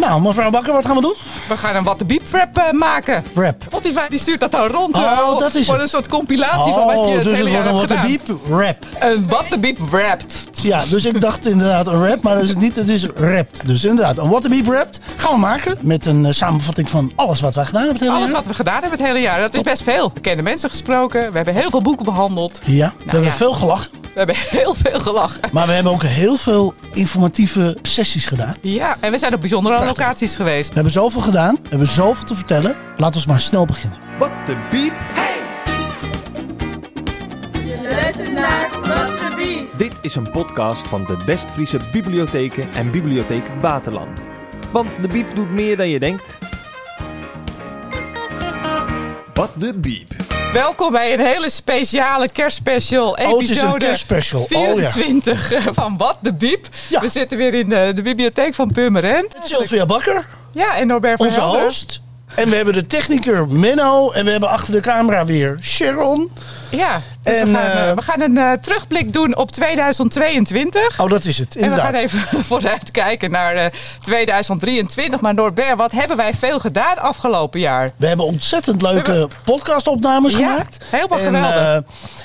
Nou, mevrouw Bakker, wat gaan we doen? We gaan een What the Beep rap eh, maken. Rap. Spotify die stuurt dat dan rond. Oh, eh, dat is voor een soort compilatie van wat je het dus hele het jaar wordt een hebt What the gedaan. Beep rap. Een What the Beep wrapped. Ja, dus ik dacht inderdaad een rap, maar dat is het niet. Het is rapt. Dus inderdaad, een What the Beep rap gaan we maken. Met een eh, samenvatting van alles wat wij gedaan hebben. Het hele Alles jaar. wat we gedaan hebben het hele jaar. Dat is best veel. Bekende mensen gesproken. We hebben heel veel boeken behandeld. Ja, we hebben ja. veel gelachen. We hebben heel veel gelachen. Maar we hebben ook heel veel informatieve sessies gedaan. Ja, en we zijn op bijzondere locaties geweest. We hebben zoveel gedaan. We hebben zoveel te vertellen. Laten we maar snel beginnen. Wat de biep. Je luistert naar Wat de Beat. Dit is een podcast van de Westfriese Bibliotheken en Bibliotheek Waterland. Want de biep doet meer dan je denkt. Wat de biep. Welkom bij een hele speciale kerstspecial. Oh, Episode kerstspecial. Oh, ja. 24 eh, van Wat de Biep. Ja. We zitten weer in de, de bibliotheek van Purmerend. Sylvia Bakker, Ja, en Norbert van onze Helder. host. En we hebben de technicus Menno. En we hebben achter de camera weer Sharon. Ja, dus En, we, gaan, eh, eh, we gaan een eh, terugblik doen op 2022. Oh, dat is het, en we inderdaad. gaan even vooruit kijken naar eh, 2023. Maar Norbert, wat hebben wij veel gedaan afgelopen jaar? We hebben ontzettend leuke We podcastopnames Ja, gemaakt. helemaal en, geweldig.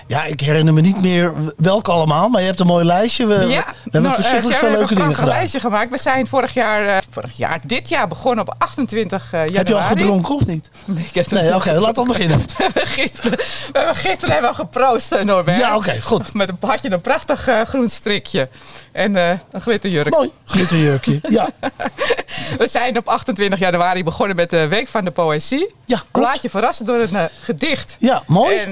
ja, ik herinner me niet meer welke allemaal, maar je hebt een mooi lijstje. We, we hebben nou, verschrikkelijk veel we leuke hebben dingen een prachtig gedaan. lijstje gemaakt. We zijn vorig jaar, vorig jaar, dit jaar begonnen op 28 januari. Heb je al gedronken of niet? Nee, ik heb Nee, oké, laten we beginnen. We hebben gisteren, we hebben gisteren hebben we geproost, Norbert. Ja, oké, goed. Met een, had je een prachtig eh, groen strikje en eh, een glitterjurk. Mooi, glitterjurkje. Ja, We zijn op 28 januari begonnen met de Week van de Poëzie. Ja, klopt. Laat je verrassen door een eh, gedicht. ja mooi. En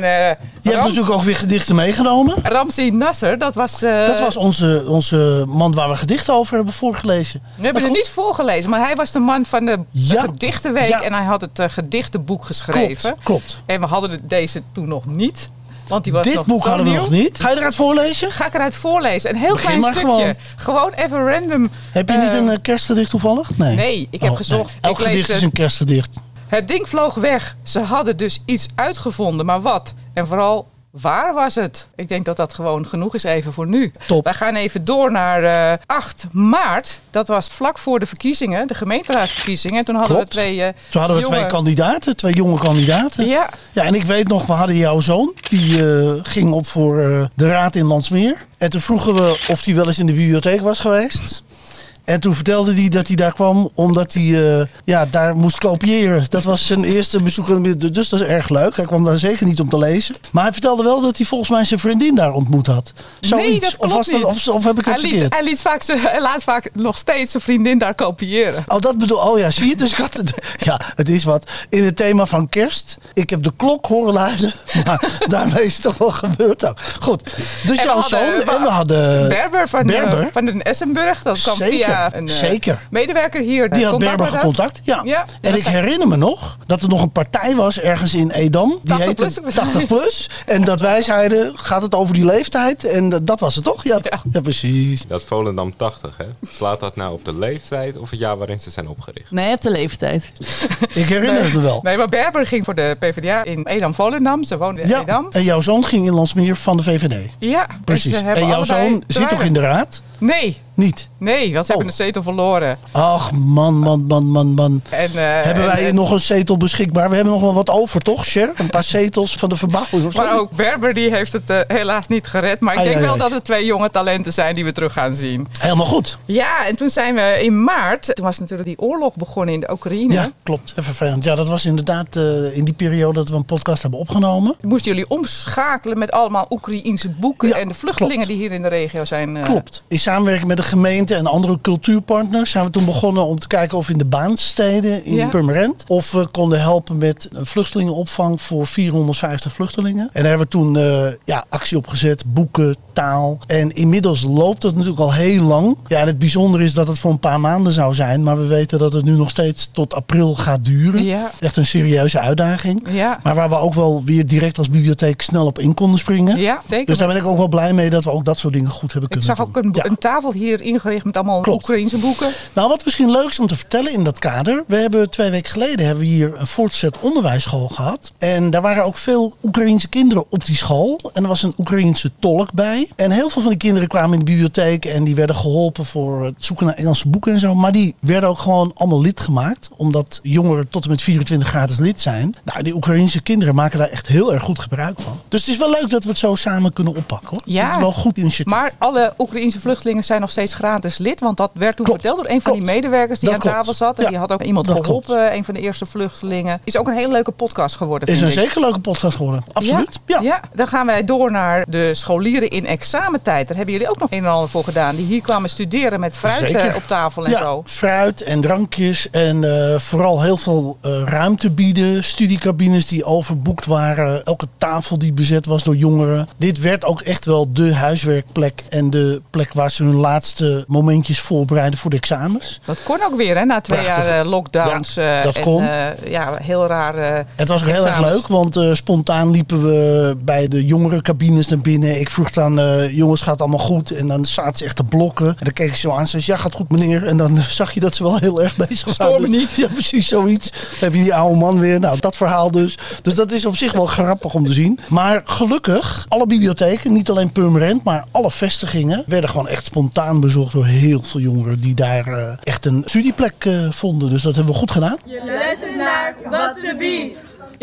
je hebt natuurlijk ook weer gedichten meegenomen. Ramzi Nasser, dat was... Dat was onze, onze man waar we gedichten over hebben voorgelezen. We hebben goed, niet voorgelezen, maar hij was de man van de Ja. gedichtenweek. Ja. En hij had het gedichtenboek geschreven. Klopt, klopt. En we hadden deze toen nog niet. Want die was Dit nog boek hadden we nieuw. nog niet. Ga je eruit voorlezen? Ga ik eruit voorlezen. Een heel Begin klein stukje. Gewoon. even random. Heb je eh, niet een eh, kerstgedicht toevallig? Nee. Nee, ik heb Oh, gezocht. nee. Elk Ik lees gedicht is het. een kerstgedicht. Het ding vloog weg. Ze hadden dus iets uitgevonden, maar wat? En vooral, waar was het? Ik denk dat dat gewoon genoeg is even voor nu. Top. Wij gaan even door naar eh, 8 maart. Dat was vlak voor de verkiezingen, de gemeenteraadsverkiezingen. En toen hadden Klopt. we twee eh, Toen hadden we jonge- twee kandidaten, twee jonge kandidaten. Ja, Ja, en ik weet nog, we hadden jouw zoon. Die eh, ging op voor eh, de raad in Landsmeer. En toen vroegen we of hij wel eens in de bibliotheek was geweest. En toen vertelde hij dat hij daar kwam omdat hij eh, ja, daar moest kopiëren. Dat was zijn eerste bezoek. aan de. Dus dat is erg leuk. Hij kwam daar zeker niet om te lezen. Maar hij vertelde wel dat hij volgens mij zijn vriendin daar ontmoet had. Zoiets. nee, dat klopt of, was dat, of, of heb ik het hij, liet, verkeerd? hij, liet vaak zijn- hij laat vaak nog steeds zijn vriendin daar kopiëren. Oh, dat bedoel Oh ja, zie je? Dus ik had het. Ja, het is wat. In het thema van kerst. Ik heb de klok horen luiden. Maar daarmee is het toch wel gebeurd ook. Goed. Dus En jouw hadden- zoon. En we hadden. Berber van, Berber? De, van den Essenburg. Dat kwam Zeker, via een eh, zeker. medewerker hier. Die had contact Berber gecontact. Ja. Ja, en ik herinner me nog dat er nog een partij was ergens in Edam. Die 80 heette plus. 80 plus. En dat wij zeiden: gaat het over die leeftijd? En dat, dat was het toch? Ja, Ja. ja precies. Dat Volendam 80, hè? Slaat dat nou op de leeftijd of het jaar waarin ze zijn opgericht? Nee, op de leeftijd. Ik herinner het me wel. Nee, maar Berber ging voor de PvdA in Edam-Volendam. Ze woonde in Ja, Edam. en jouw zoon ging in Landsmeer van de VVD. Ja, Precies. dus En jouw zoon zit zwaar- in de raad? Nee, Niet. nee, want ze Oh. hebben een zetel verloren. Ach, man, man, man, man, man. En, eh, Hebben en, wij nog een zetel beschikbaar? We hebben nog wel wat over, toch, Cher? Een paar zetels van de verbouwing of zo? Maar ook Berber die heeft het eh, helaas niet gered. Maar ik Ai, denk ai, wel ai. dat het twee jonge talenten zijn die we terug gaan zien. Helemaal goed. Ja, en toen zijn we in maart. Toen was natuurlijk die oorlog begonnen in de Oekraïne. Ja, klopt. Even vervelend. Ja, dat was inderdaad eh, in die periode dat we een podcast hebben opgenomen. Moesten jullie omschakelen met allemaal Oekraïense boeken Ja, en de vluchtelingen klopt. die hier in de regio zijn. Klopt. In samenwerking met de gemeente en andere cultuurpartners zijn we toen begonnen om te kijken of in de baansteden in Ja. Purmerend of we konden helpen met een vluchtelingenopvang voor 450 vluchtelingen. En daar hebben we toen eh, ja, actie op gezet, boeken, taal. En inmiddels loopt het natuurlijk al heel lang. Ja, en het bijzondere is dat het voor een paar maanden zou zijn, maar we weten dat het nu nog steeds tot april gaat duren. Ja. Echt een serieuze uitdaging. Ja. Maar waar we ook wel weer direct als bibliotheek snel op in konden springen. Ja, zeker. Dus daar ben ik ook wel blij mee dat we ook dat soort dingen goed hebben Ik kunnen zag ook doen. een. Een tafel hier ingericht met allemaal Klopt. Oekraïense boeken. Nou, wat misschien leuk is om te vertellen in dat kader. We hebben twee weken geleden hebben we hier een voortgezet onderwijsschool gehad. En daar waren ook veel Oekraïense kinderen op die school. En er was een Oekraïense tolk bij. En heel veel van die kinderen kwamen in de bibliotheek en die werden geholpen voor het zoeken naar Engelse boeken en zo. Maar die werden ook gewoon allemaal lid gemaakt. Omdat jongeren tot en met 24 gratis lid zijn. Nou, die Oekraïense kinderen maken daar echt heel erg goed gebruik van. Dus het is wel leuk dat we het zo samen kunnen oppakken hoor. Ja. Het is wel een goed initiatief. Maar alle Oekraïense vluchtelingen zijn nog steeds gratis lid. Want dat werd toen Klopt. verteld door een van die medewerkers die Dat aan klopt. tafel zat. En Ja. die had ook iemand geholpen, een van de eerste vluchtelingen. Is ook een hele leuke podcast geworden. is een ik. zeker leuke podcast geworden. Absoluut. Ja, ja, dan gaan wij door naar de scholieren in examentijd. Daar hebben jullie ook nog een en ander voor gedaan. Die hier kwamen studeren met fruit Zeker. eh, op tafel en ja, zo. fruit en drankjes en eh, vooral heel veel eh, ruimte bieden. Studiecabines die overboekt waren. Elke tafel die bezet was door jongeren. Dit werd ook echt wel de huiswerkplek en de plek waar ze hun laatste momentjes voorbereiden voor de examens. Dat kon ook weer, hè, na twee Prachtig. jaar eh, lockdowns. Ja, eh, dat en, kon. eh, ja, heel raar. Het was ook heel erg leuk, want spontaan liepen we bij de jongerencabines naar binnen. Ik vroeg dan, eh, jongens, gaat het allemaal goed? En dan zaten ze echt te blokken. En dan keek ik zo aan en zei, ja, gaat goed meneer. En dan zag je dat ze wel heel erg bezig waren. Stoor me niet. Ja, precies, zoiets. Dan heb je die oude man weer. Nou, dat verhaal dus. Dus dat is op zich wel grappig om te zien. Maar gelukkig, alle bibliotheken, niet alleen Purmerend, maar alle vestigingen, werden gewoon echt spontaan bezocht door heel veel jongeren die daar eh, echt een studieplek eh, vonden. Dus dat hebben we goed gedaan. Je luistert naar Wat.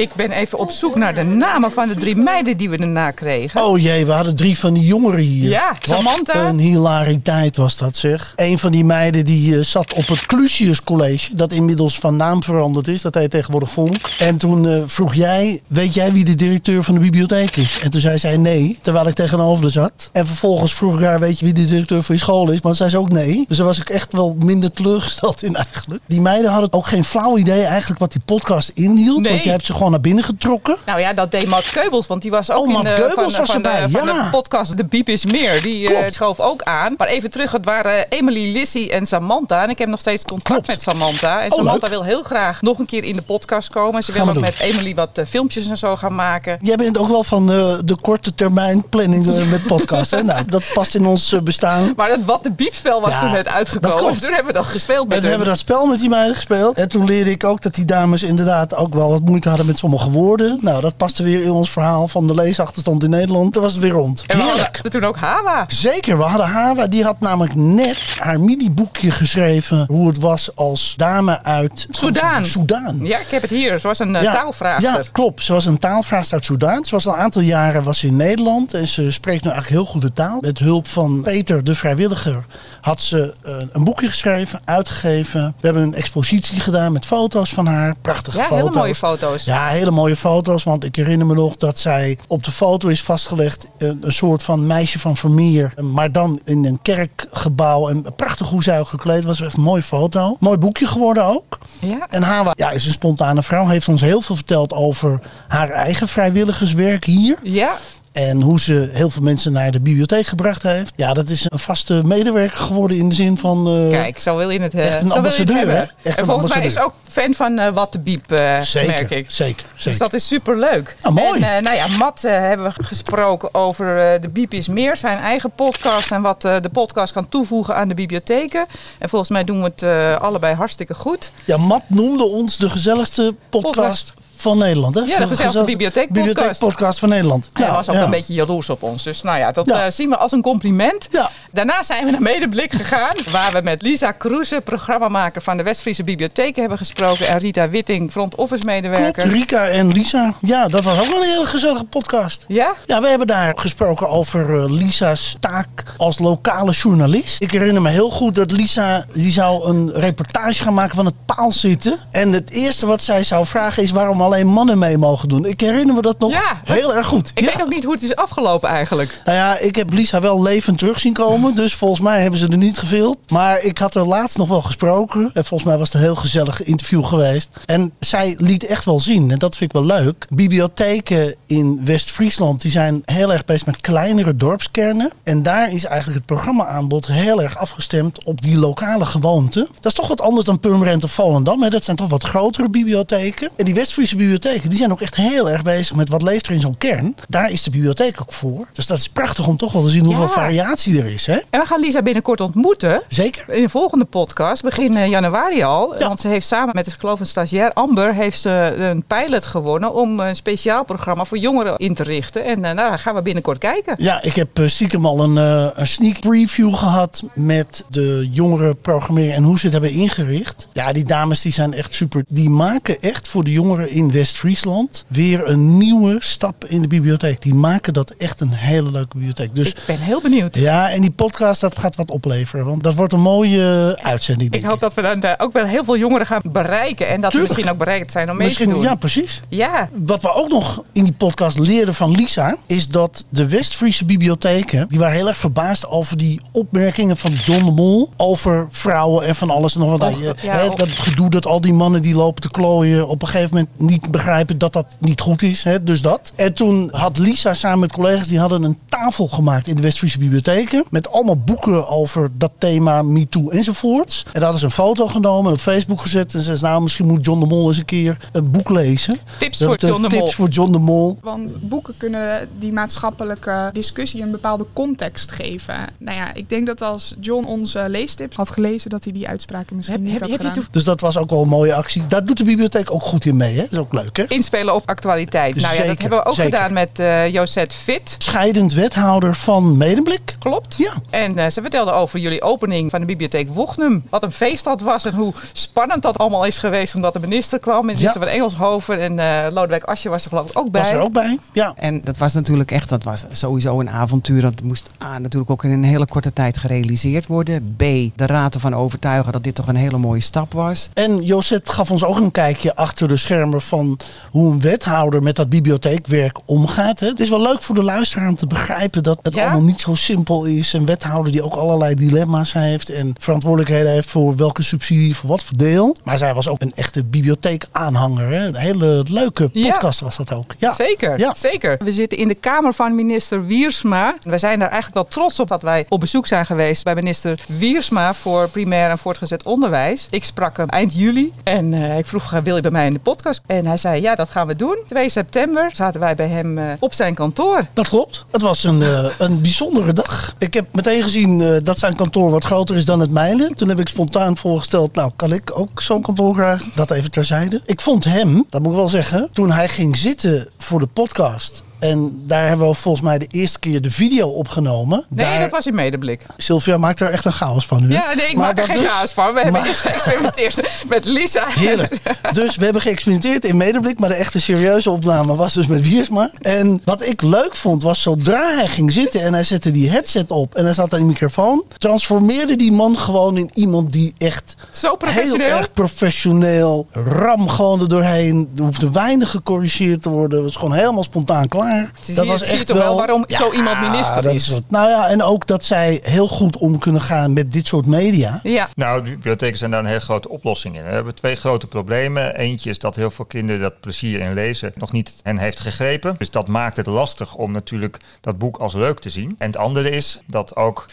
Ik ben even op zoek naar de namen van de drie meiden die we daarna kregen. Oh jee, we hadden drie van die jongeren hier. Ja, Wat Samantha. een hilariteit was dat zeg. Een van die meiden die eh, zat op het Clusius College. Dat inmiddels van naam veranderd is. Dat heet tegenwoordig Vonk. En toen eh, vroeg jij, weet jij wie de directeur van de bibliotheek is? En toen zei zij nee, terwijl ik tegenover haar zat. En vervolgens vroeg ik haar, weet je wie de directeur van je school is? Maar zei ze ook nee. Dus daar was ik echt wel minder teleurgesteld in eigenlijk. Die meiden hadden ook geen flauw idee eigenlijk wat die podcast inhield. Nee. Want je hebt ze gewoon naar binnen getrokken. Nou ja, dat deed Matt Keubels, want die was ook Oh, in de, Keubels van, de- was van, erbij, van ja. de podcast De Biep is Meer. Die eh, Klopt. schoof ook aan. Maar even terug, het waren Emily, Lissy en Samantha. En ik heb nog steeds contact Klopt. met Samantha. En Oh, Samantha leuk. wil heel graag nog een keer in de podcast komen. Ze Gaan wil ook doen. met Emily wat eh, filmpjes en zo gaan maken. Jij bent ook wel van eh, de korte termijn planning eh, met podcast. Hè? Nou, dat past in ons eh, bestaan. Maar Wat de Biepspel was Ja, toen net uitgekomen. klopt. Toen hebben we dat gespeeld En met toen hebben we dat spel met die meiden gespeeld. En toen leerde ik ook dat die dames inderdaad ook wel wat moeite hadden met sommige woorden. Nou, dat paste weer in ons verhaal van de leesachterstand in Nederland. Toen was het weer rond. En we Heerlijk. hadden toen ook Hawa. Zeker, we hadden Hawa, die had namelijk net haar mini-boekje geschreven hoe het was als dame uit Soudaan. Soudaan. Ja, ik heb het hier. Ze was een uh, Ja, taalvraagster. Ja, klopt. Ze was een taalvraagster uit Soudaan. Ze was al een aantal jaren was in Nederland. En ze spreekt nu eigenlijk heel goed de taal. Met hulp van Peter, de vrijwilliger, had ze eh, een boekje geschreven, uitgegeven. We hebben een expositie gedaan met foto's van haar. Prachtige Ja, foto's. hele mooie foto's. Ja, hele mooie foto's. Want ik herinner me nog dat zij op de foto is vastgelegd. Een, een soort van meisje van Vermeer. Maar dan in een kerkgebouw. En prachtig hoe zij ook gekleed was. Echt een mooie foto. Mooi boekje geworden ook. Ja. En Hawa ja, is een spontane vrouw. Heeft ons heel veel verteld over haar eigen vrijwilligerswerk hier. Ja, En hoe ze heel veel mensen naar de bibliotheek gebracht heeft. Ja, dat is een vaste medewerker geworden in de zin van... eh, Kijk, zo wil je het, eh, Echt een het ambassadeur, hebben. hè? Echt en een volgens mij is ook fan van eh, Wat de Biep, Zeker, merk ik. zeker, Dus zeker. dat is super leuk. Ah, mooi. En nou ja, Matt hebben we gesproken over de Biep is meer, zijn eigen podcast en wat de podcast kan toevoegen aan de bibliotheken. En volgens mij doen we het allebei hartstikke goed. Ja, Matt noemde ons de gezelligste podcast, Podcast. Van Nederland. Hè? Ja, de gezelligste bibliotheekpodcast. bibliotheekpodcast van Nederland. Hij Ja, was ook ja. een beetje jaloers op ons. Dus nou ja, dat Ja. eh, zien we als een compliment. Ja. Daarna zijn we naar Medeblik gegaan. Waar we met Lisa Kroese, programmamaker van de Westfriese Bibliotheken, hebben gesproken. En Rita Witting, front office Klopt, medewerker. Rika en Lisa. Ja, dat was ook wel een hele gezellige podcast. Ja? Ja, we hebben daar gesproken over eh, Lisa's taak als lokale journalist. Ik herinner me heel goed dat Lisa die zou een reportage gaan maken van het paalzitten. En het eerste wat zij zou vragen is waarom alleen mannen mee mogen doen. Ik herinner me dat nog Ja. heel erg goed. Ik Ja. weet ook niet hoe het is afgelopen eigenlijk. Nou ja, ik heb Lisa wel levend terug zien komen. Dus volgens mij hebben ze er niet gefilmd. Maar ik had er laatst nog wel gesproken. En volgens mij was het een heel gezellig interview geweest. En zij liet echt wel zien, en dat vind ik wel leuk. Bibliotheken in West-Friesland die zijn heel erg bezig met kleinere dorpskernen. En daar is eigenlijk het programmaaanbod heel erg afgestemd op die lokale gewoonte. Dat is toch wat anders dan Purmerend of Volendam. Hè? Dat zijn toch wat grotere bibliotheken. En die West-Friese bibliotheken, die zijn ook echt heel erg bezig met wat leeft er in zo'n kern. Daar is de bibliotheek ook voor. Dus dat is prachtig om toch wel te zien hoeveel Ja. variatie er is. Hè? En we gaan Lisa binnenkort ontmoeten. Zeker. In de volgende podcast, begin eh, januari al. Ja. Want ze heeft samen met, ik geloof, een stagiair, Amber, heeft ze een pilot gewonnen om een speciaal programma voor jongeren in te richten. En eh, nou, daar gaan we binnenkort kijken. Ja, ik heb eh, stiekem al een, eh, een sneak preview gehad met de jongeren programmeren en hoe ze het hebben ingericht. Ja, die dames die zijn echt super. Die maken echt voor de jongeren in West-Friesland weer een nieuwe stap in de bibliotheek. Die maken dat echt een hele leuke bibliotheek. Dus Ik ben heel benieuwd. ja, en die podcast dat gaat wat opleveren. Want dat wordt een mooie uitzending. Ik denk hoop dat we dan eh, ook wel heel veel jongeren gaan bereiken. En dat Tuurlijk. we misschien ook bereid zijn om mee te doen. ja, precies. Ja. Wat we ook nog in die podcast leerden van Lisa, is dat de West-Friese bibliotheken, die waren heel erg verbaasd over die opmerkingen van John de Mol over vrouwen en van alles en nog wat. Och, ja, och. dat gedoe dat al die mannen die lopen te klooien op een gegeven moment niet begrijpen dat dat niet goed is. Hè, dus dat. En toen had Lisa samen met collega's, die hadden een tafel gemaakt in de West-Friese bibliotheken. Met allemaal boeken over dat thema, MeToo enzovoorts. En daar hadden ze een foto genomen en op Facebook gezet. En ze zei, nou misschien moet John de Mol eens een keer een boek lezen. Tips Dat voor het, John de Mol. Tips voor John de Mol. Want boeken kunnen die maatschappelijke discussie een bepaalde context geven. Nou ja, ik denk dat als John onze leestips had gelezen, dat hij die uitspraken misschien Heb- niet heb- had heb gedaan. Dus dat was ook wel een mooie actie. Daar doet de bibliotheek ook goed in mee. Hè? Ook leuk hè. Inspelen op actualiteit. Nou ja, dat hebben we ook zeker. gedaan met eh Josette Fit. Scheidend wethouder van Medemblik. Klopt. Ja. En eh, ze vertelde over jullie opening van de bibliotheek Wognum. Wat een feest dat was en hoe spannend dat allemaal is geweest. Omdat de minister kwam, de minister Ja. van Engelshoven en eh Lodewijk Asscher was er geloof ik ook bij. Was er ook bij. Ja. En dat was natuurlijk echt, dat was sowieso een avontuur. Dat moest A, natuurlijk ook in een hele korte tijd gerealiseerd worden. B, de raad ervan overtuigen dat dit toch een hele mooie stap was. En Josette gaf ons ook een kijkje achter de schermen van hoe een wethouder met dat bibliotheekwerk omgaat. Hè. Het is wel leuk voor de luisteraar om te begrijpen dat het Ja? allemaal niet zo simpel is. Een wethouder die ook allerlei dilemma's heeft en verantwoordelijkheden heeft voor welke subsidie, voor wat voor deel. Maar zij was ook een echte bibliotheekaanhanger. Hè. Een hele leuke Ja. podcast was dat ook. Ja. Zeker, Ja. zeker. We zitten in de kamer van minister Wiersma. We zijn daar eigenlijk wel trots op dat wij op bezoek zijn geweest bij minister Wiersma voor primair en voortgezet onderwijs. Ik sprak hem eind juli en eh, ik vroeg, wil je bij mij in de podcast? En hij zei, ja, dat gaan we doen. 2 september zaten wij bij hem eh, op zijn kantoor. Dat klopt. Het was een, eh, een bijzondere dag. Ik heb meteen gezien eh, dat zijn kantoor wat groter is dan het mijne. Toen heb ik spontaan voorgesteld, nou kan ik ook zo'n kantoor krijgen? Dat even terzijde. Ik vond hem, dat moet ik wel zeggen, toen hij ging zitten voor de podcast... En daar hebben we volgens mij de eerste keer de video opgenomen. Nee, daar, dat was in medeblik. Sylvia maakt er echt een chaos van nu. Ja, nee, ik Maar maak er geen dus- chaos van. We hebben Maar- eerst geëxperimenteerd met Lisa. Heerlijk. Dus we hebben geëxperimenteerd in Medeblik, maar de echte serieuze opname was dus met Wiersma. En wat ik leuk vond was zodra hij ging zitten en hij zette die headset op en hij zat aan die microfoon, transformeerde die man gewoon in iemand die echt Zo heel erg professioneel, ram gewoon er doorheen. Er hoefde weinig gecorrigeerd te worden. Het was gewoon helemaal spontaan klaar. Zie je toch wel waarom zo iemand minister dat is? nou ja, en ook dat zij heel goed om kunnen gaan met dit soort media. Ja, Nou, de bibliotheken zijn daar een hele grote oplossing in. We hebben twee grote problemen. Eentje is dat heel veel kinderen dat plezier in lezen nog niet hen heeft gegrepen. Dus dat maakt het lastig om natuurlijk dat boek als leuk te zien. En het andere is dat ook 24%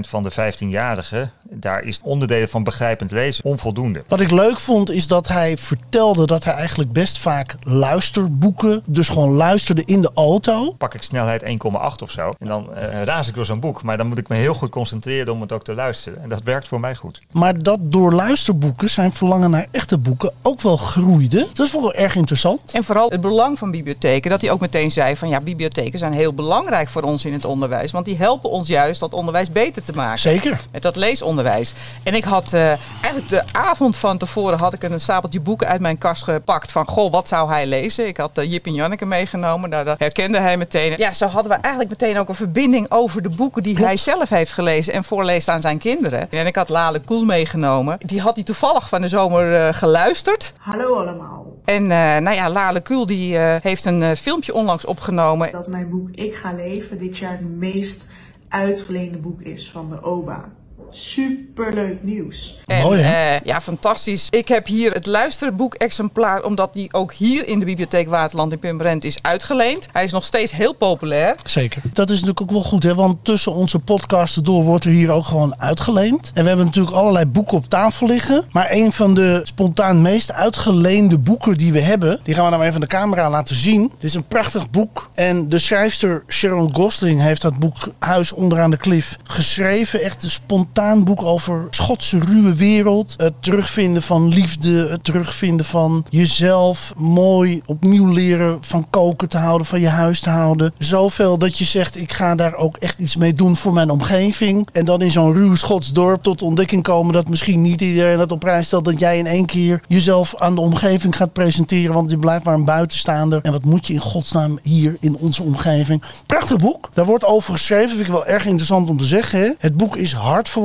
van de 15-jarigen, daar is onderdelen van begrijpend lezen onvoldoende. Wat ik leuk vond is dat hij vertelde dat hij eigenlijk best vaak luisterboeken, dus gewoon luisterde in de auto. Pak ik snelheid 1,8 of zo en dan eh, raas ik door zo'n boek. Maar dan moet ik me heel goed concentreren om het ook te luisteren. En dat werkt voor mij goed. Maar dat door luisterboeken zijn verlangen naar echte boeken ook wel groeide. Dat is wel erg interessant. En vooral het belang van bibliotheken. Dat hij ook meteen zei van ja, bibliotheken zijn heel belangrijk voor ons in het onderwijs. Want die helpen ons juist dat onderwijs beter te maken. Zeker. Met dat leesonderwijs. En ik had eh, eigenlijk de avond van tevoren had ik een stapeltje boeken uit mijn kast gepakt. Van goh, wat zou hij lezen? Ik had uh, Jip en Janneke meegenomen. Nou, dat herkende hij meteen. Ja, zo hadden we eigenlijk meteen ook een verbinding over de boeken die hij zelf heeft gelezen. En voorleest aan zijn kinderen. En ik had Lale Koel meegenomen. Die had hij toevallig van de zomer uh, geluisterd. Hallo allemaal. En uh, nou ja, Lale Kuhl die uh, heeft een uh, filmpje onlangs opgenomen. Dat mijn boek Ik ga leven dit jaar het meest uitgeleende boek is van de OBA. Superleuk nieuws. En, Mooi, hè? eh, ja, fantastisch. Ik heb hier het luisterboek-exemplaar, omdat die ook hier in de Bibliotheek Waterland in Purmerend is uitgeleend. Hij is nog steeds heel populair. Zeker. Dat is natuurlijk ook wel goed, hè? want tussen onze podcasten door wordt er hier ook gewoon uitgeleend. En we hebben natuurlijk allerlei boeken op tafel liggen. Maar een van de spontaan meest uitgeleende boeken die we hebben, die gaan we nou even aan de camera laten zien. Het is een prachtig boek. En de schrijfster Sharon Gosling heeft dat boek Huis onderaan de klif geschreven. Echt een spontaan boek over Schotse ruwe wereld. Het terugvinden van liefde, het terugvinden van jezelf. Mooi opnieuw leren van koken te houden, van je huis te houden. Zoveel dat je zegt, ik ga daar ook echt iets mee doen voor mijn omgeving. En dan in zo'n ruw Schots dorp tot de ontdekking komen dat misschien niet iedereen dat op prijs stelt. Dat jij in één keer jezelf aan de omgeving gaat presenteren. Want je blijft maar een buitenstaander. En wat moet je in godsnaam hier in onze omgeving? Prachtig boek. Daar wordt over geschreven. Vind ik wel erg interessant om te zeggen. Hè? Het boek is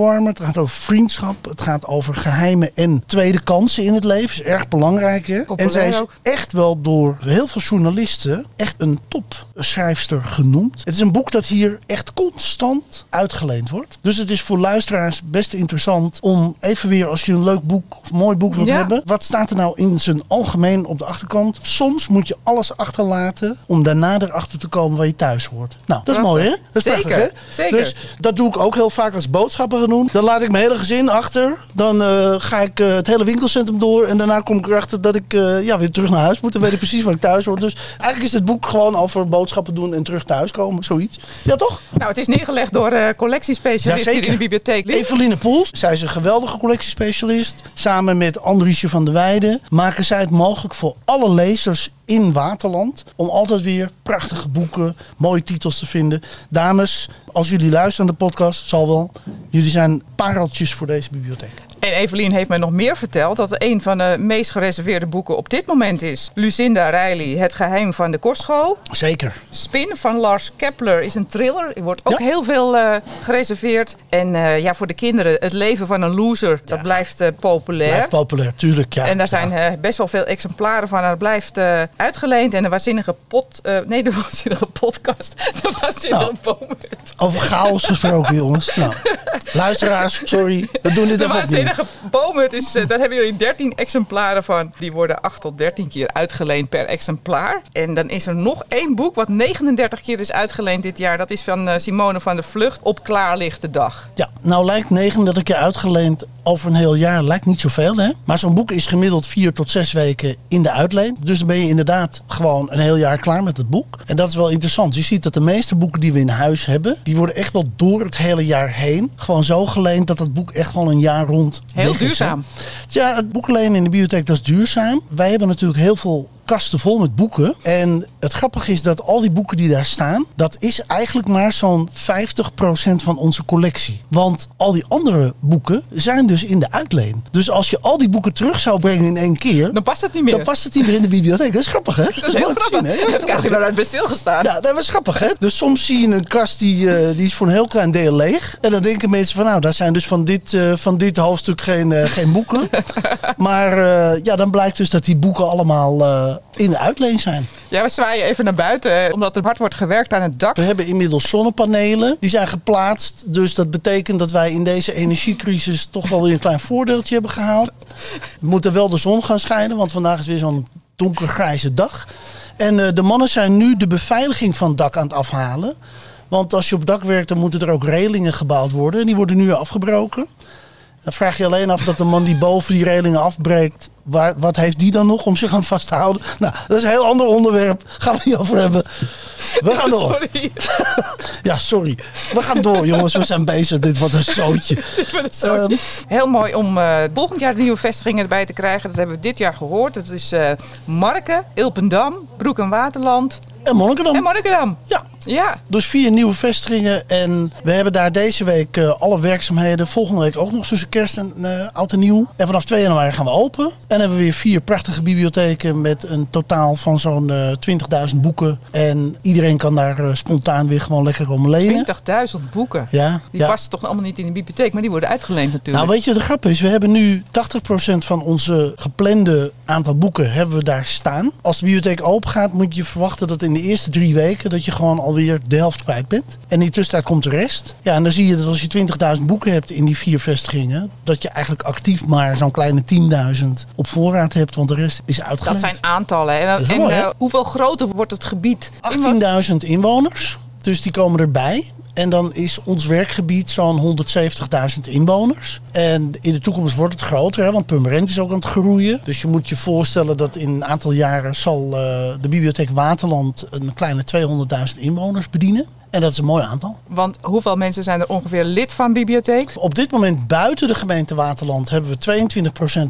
Het gaat over vriendschap. Het gaat over geheimen en tweede kansen in het leven. Is erg belangrijk. Hè? En zij is echt wel door heel veel journalisten echt een topschrijfster genoemd. Het is een boek dat hier echt constant uitgeleend wordt. Dus het is voor luisteraars best interessant om even weer als je een leuk boek of mooi boek wilt Ja. hebben. Wat staat er nou in zijn algemeen op de achterkant? Soms moet je alles achterlaten om daarna erachter te komen waar je thuis hoort. Nou, dat is Prachtig. mooi hè? Dat is Zeker, prachtig, hè? zeker. Dus dat doe ik ook heel vaak als boodschappen gaan doen. Dan laat ik mijn hele gezin achter. Dan eh, ga ik eh, het hele winkelcentrum door. En daarna kom ik erachter dat ik eh, ja, weer terug naar huis moet. Dan weet ik precies waar ik thuis hoor. Dus eigenlijk is het boek gewoon over boodschappen doen en terug thuis komen. Zoiets. Ja, toch? Nou, het is neergelegd door collectiespecialisten hier in de bibliotheek. Eveline Poels, zij is een geweldige collectiespecialist. Samen met Andriesje van der Weijden maken zij het mogelijk voor alle lezers in Waterland om altijd weer prachtige boeken, mooie titels te vinden. Dames, als jullie luisteren naar de podcast, zal wel. Jullie zijn pareltjes voor deze bibliotheek. En Evelien heeft mij nog meer verteld dat een van de meest gereserveerde boeken op dit moment is Lucinda Riley, Het geheim van de kostschool. Zeker. Spin van Lars Kepler is een thriller. Er wordt ook Ja. heel veel eh, gereserveerd. En eh, ja, voor de kinderen, het leven van een loser, dat blijft eh, populair. Blijft populair, tuurlijk. Ja. En daar zijn best wel veel exemplaren van. En dat blijft uitgeleend. En de waanzinnige pot... nee, de waanzinnige podcast. De waanzinnige Nou. boomhut. Over chaos gesproken, jongens. Nou, luisteraars, sorry. We doen dit even opnieuw. Waanzinnige boomhut, is, eh, daar hebben jullie 13 exemplaren van. Die worden 8 tot 13 keer uitgeleend per exemplaar. En dan is er nog één boek wat 39 keer is uitgeleend dit jaar. Dat is van eh, Simone van der Vlucht, Op klaarlichte dag. Ja, nou lijkt 39 keer uitgeleend over een heel jaar lijkt niet zoveel, hè? Maar zo'n boek is gemiddeld vier tot zes weken in de uitleen. Dus dan ben je inderdaad gewoon een heel jaar klaar met het boek. En dat is wel interessant. Je ziet dat de meeste boeken die we in huis hebben, die worden echt wel door het hele jaar heen gewoon zo geleend dat het boek echt wel een jaar rond Heel hè? duurzaam. Ja, het boekenlenen in de bibliotheek, dat is duurzaam. Wij hebben natuurlijk heel veel kasten vol met boeken. En het grappige is dat al die boeken die daar staan, dat is eigenlijk maar zo'n 50% van onze collectie. Want al die andere boeken zijn dus in de uitleen. Dus als je al die boeken terug zou brengen in één keer, Dan past het niet meer. dan past het niet meer in de bibliotheek. Dat is grappig, hè? dat is heel mooi te grappig. zien, hè? Ja, krijg je nooit bij stilgestaan. Ja, dat was grappig, hè? Dus soms zie je een kast die, eh, die is voor een heel klein deel leeg. En dan denken mensen van, nou, daar zijn dus van dit, eh, van dit hoofdstuk geen, eh, geen boeken. maar ja, dan blijkt dus dat die boeken allemaal in de uitleen zijn. Ja, we zwaaien even naar buiten, eh, omdat er hard wordt gewerkt aan het dak. We hebben inmiddels zonnepanelen. Die zijn geplaatst. Dus dat betekent dat wij in deze energiecrisis toch wel weer een klein voordeeltje hebben gehaald. We moeten wel de zon gaan schijnen, want vandaag is weer zo'n donkergrijze dag. En eh, de mannen zijn nu de beveiliging van het dak aan het afhalen. Want als je op dak werkt, dan moeten er ook relingen gebouwd worden. En die worden nu afgebroken. Dan vraag je alleen af dat de man die boven die relingen afbreekt, waar, wat heeft die dan nog om zich aan vast te houden? Nou, dat is een heel ander onderwerp. Gaan we niet over hebben. We gaan door. Sorry. Ja, sorry. We gaan door, jongens. We zijn bezig. Dit wordt een zootje. Ehm, Heel mooi om eh, volgend jaar de nieuwe vestigingen erbij te krijgen. Dat hebben we dit jaar gehoord. Dat is eh Marken, Ilpendam, Broek en Waterland en Monnikendam. en Monnikendam. Ja, Ja, dus vier nieuwe vestigingen. En we hebben daar deze week eh, alle werkzaamheden. Volgende week ook nog tussen kerst en eh, oud en nieuw. En vanaf 2 januari gaan we open. En hebben we weer vier prachtige bibliotheken met een totaal van zo'n eh 20.000 boeken. En iedereen kan daar eh, spontaan weer gewoon lekker om lenen. 20.000 boeken. Ja, Die ja. passen toch allemaal niet in de bibliotheek, maar die worden uitgeleend natuurlijk. Nou, weet je, de grap is, we hebben nu 80% van onze geplande aantal boeken hebben we daar staan. Als de bibliotheek open gaat, moet je verwachten dat in de de eerste drie weken dat je gewoon alweer de helft kwijt bent. En in de tussentijd komt de rest. Ja, en dan zie je dat als je 20.000 boeken hebt in die vier vestigingen, dat je eigenlijk actief maar zo'n kleine 10.000 op voorraad hebt, want de rest is uitgeleend. Dat zijn aantallen. En, mooi, eh, hoeveel groter wordt het gebied? 18.000 inwoners, dus die komen erbij. En dan is ons werkgebied zo'n 170.000 inwoners. En in de toekomst wordt het groter, hè, want Purmerend is ook aan het groeien. Dus je moet je voorstellen dat in een aantal jaren zal eh, de bibliotheek Waterland een kleine 200.000 inwoners bedienen. En dat is een mooi aantal. Want hoeveel mensen zijn er ongeveer lid van bibliotheek? Op dit moment buiten de gemeente Waterland hebben we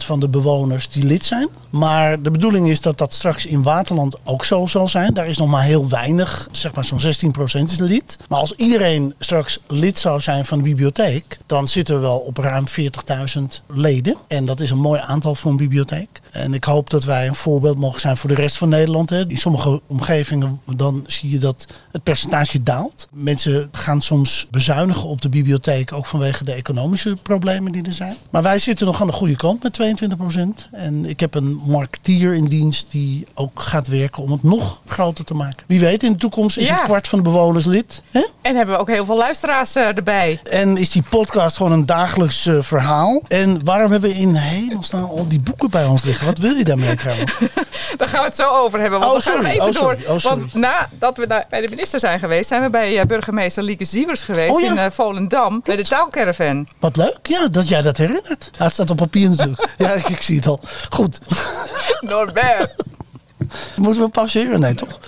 22% van de bewoners die lid zijn. Maar de bedoeling is dat dat straks in Waterland ook zo zal zijn. Daar is nog maar heel weinig, zeg maar zo'n 16% is lid. Maar als iedereen straks lid zou zijn van de bibliotheek, dan zitten we wel op ruim 40.000 leden. En dat is een mooi aantal voor een bibliotheek. En ik hoop dat wij een voorbeeld mogen zijn voor de rest van Nederland. In sommige omgevingen dan zie je dat het percentage daalt. Mensen gaan soms bezuinigen op de bibliotheek, ook vanwege de economische problemen die er zijn. Maar wij zitten nog aan de goede kant met 22%. En ik heb een marketeer in dienst die ook gaat werken om het nog groter te maken. Wie weet, in de toekomst is Ja. een kwart van de bewoners lid. En hebben we ook heel veel luisteraars eh, erbij. En is die podcast gewoon een dagelijks eh, verhaal. En waarom hebben we in hemelsnaam al die boeken bij ons liggen? Wat wil je daarmee trouwens? Daar gaan we het zo over hebben. Want Oh, we gaan sorry. even Oh, sorry. door. Oh, sorry. Want nadat we bij de minister zijn geweest, zijn we bij eh, burgemeester Lieke Sievers geweest Oh, ja. in eh, Volendam. Bij de taalcaravan. Wat leuk, ja, dat jij dat herinnert. Het staat op papier natuurlijk. ja, ik, ik zie het al. Goed. Norbert. Moeten we pauzeren? Nee, toch?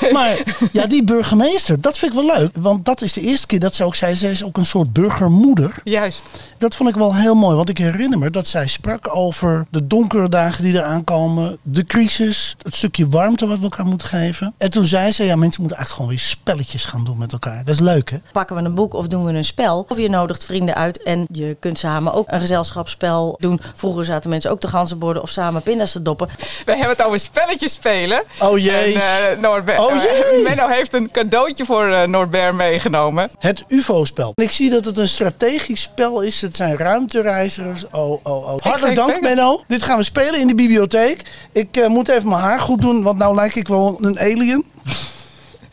Nee. Maar ja, die burgemeester, dat vind ik wel leuk. Want dat is de eerste keer dat ze ook zei, ze is ook een soort burgermoeder. Juist. Dat vond ik wel heel mooi, want ik herinner me dat zij sprak over de donkere dagen die eraan komen, de crisis, het stukje warmte wat we elkaar moeten geven. En toen zei ze, ja, mensen moeten eigenlijk gewoon weer spelletjes gaan doen met elkaar. Dat is leuk, hè? Pakken we een boek of doen we een spel? Of je nodigt vrienden uit en je kunt samen ook een gezelschapsspel doen. Vroeger zaten mensen ook te ganzenborden of samen pinda's te doppen. We hebben het over spelletjes spelen. Oh jee. En, eh, Norbert, Oh eh, jee. Menno heeft een cadeautje voor eh, Norbert meegenomen. Het UFO-spel. Ik zie dat het een strategisch spel is. Het zijn ruimtereizigers. Oh, oh, oh. Hartelijk dank, Menno. Dit gaan we spelen in de bibliotheek. Ik eh, moet even mijn haar goed doen, want nou lijk ik wel een alien.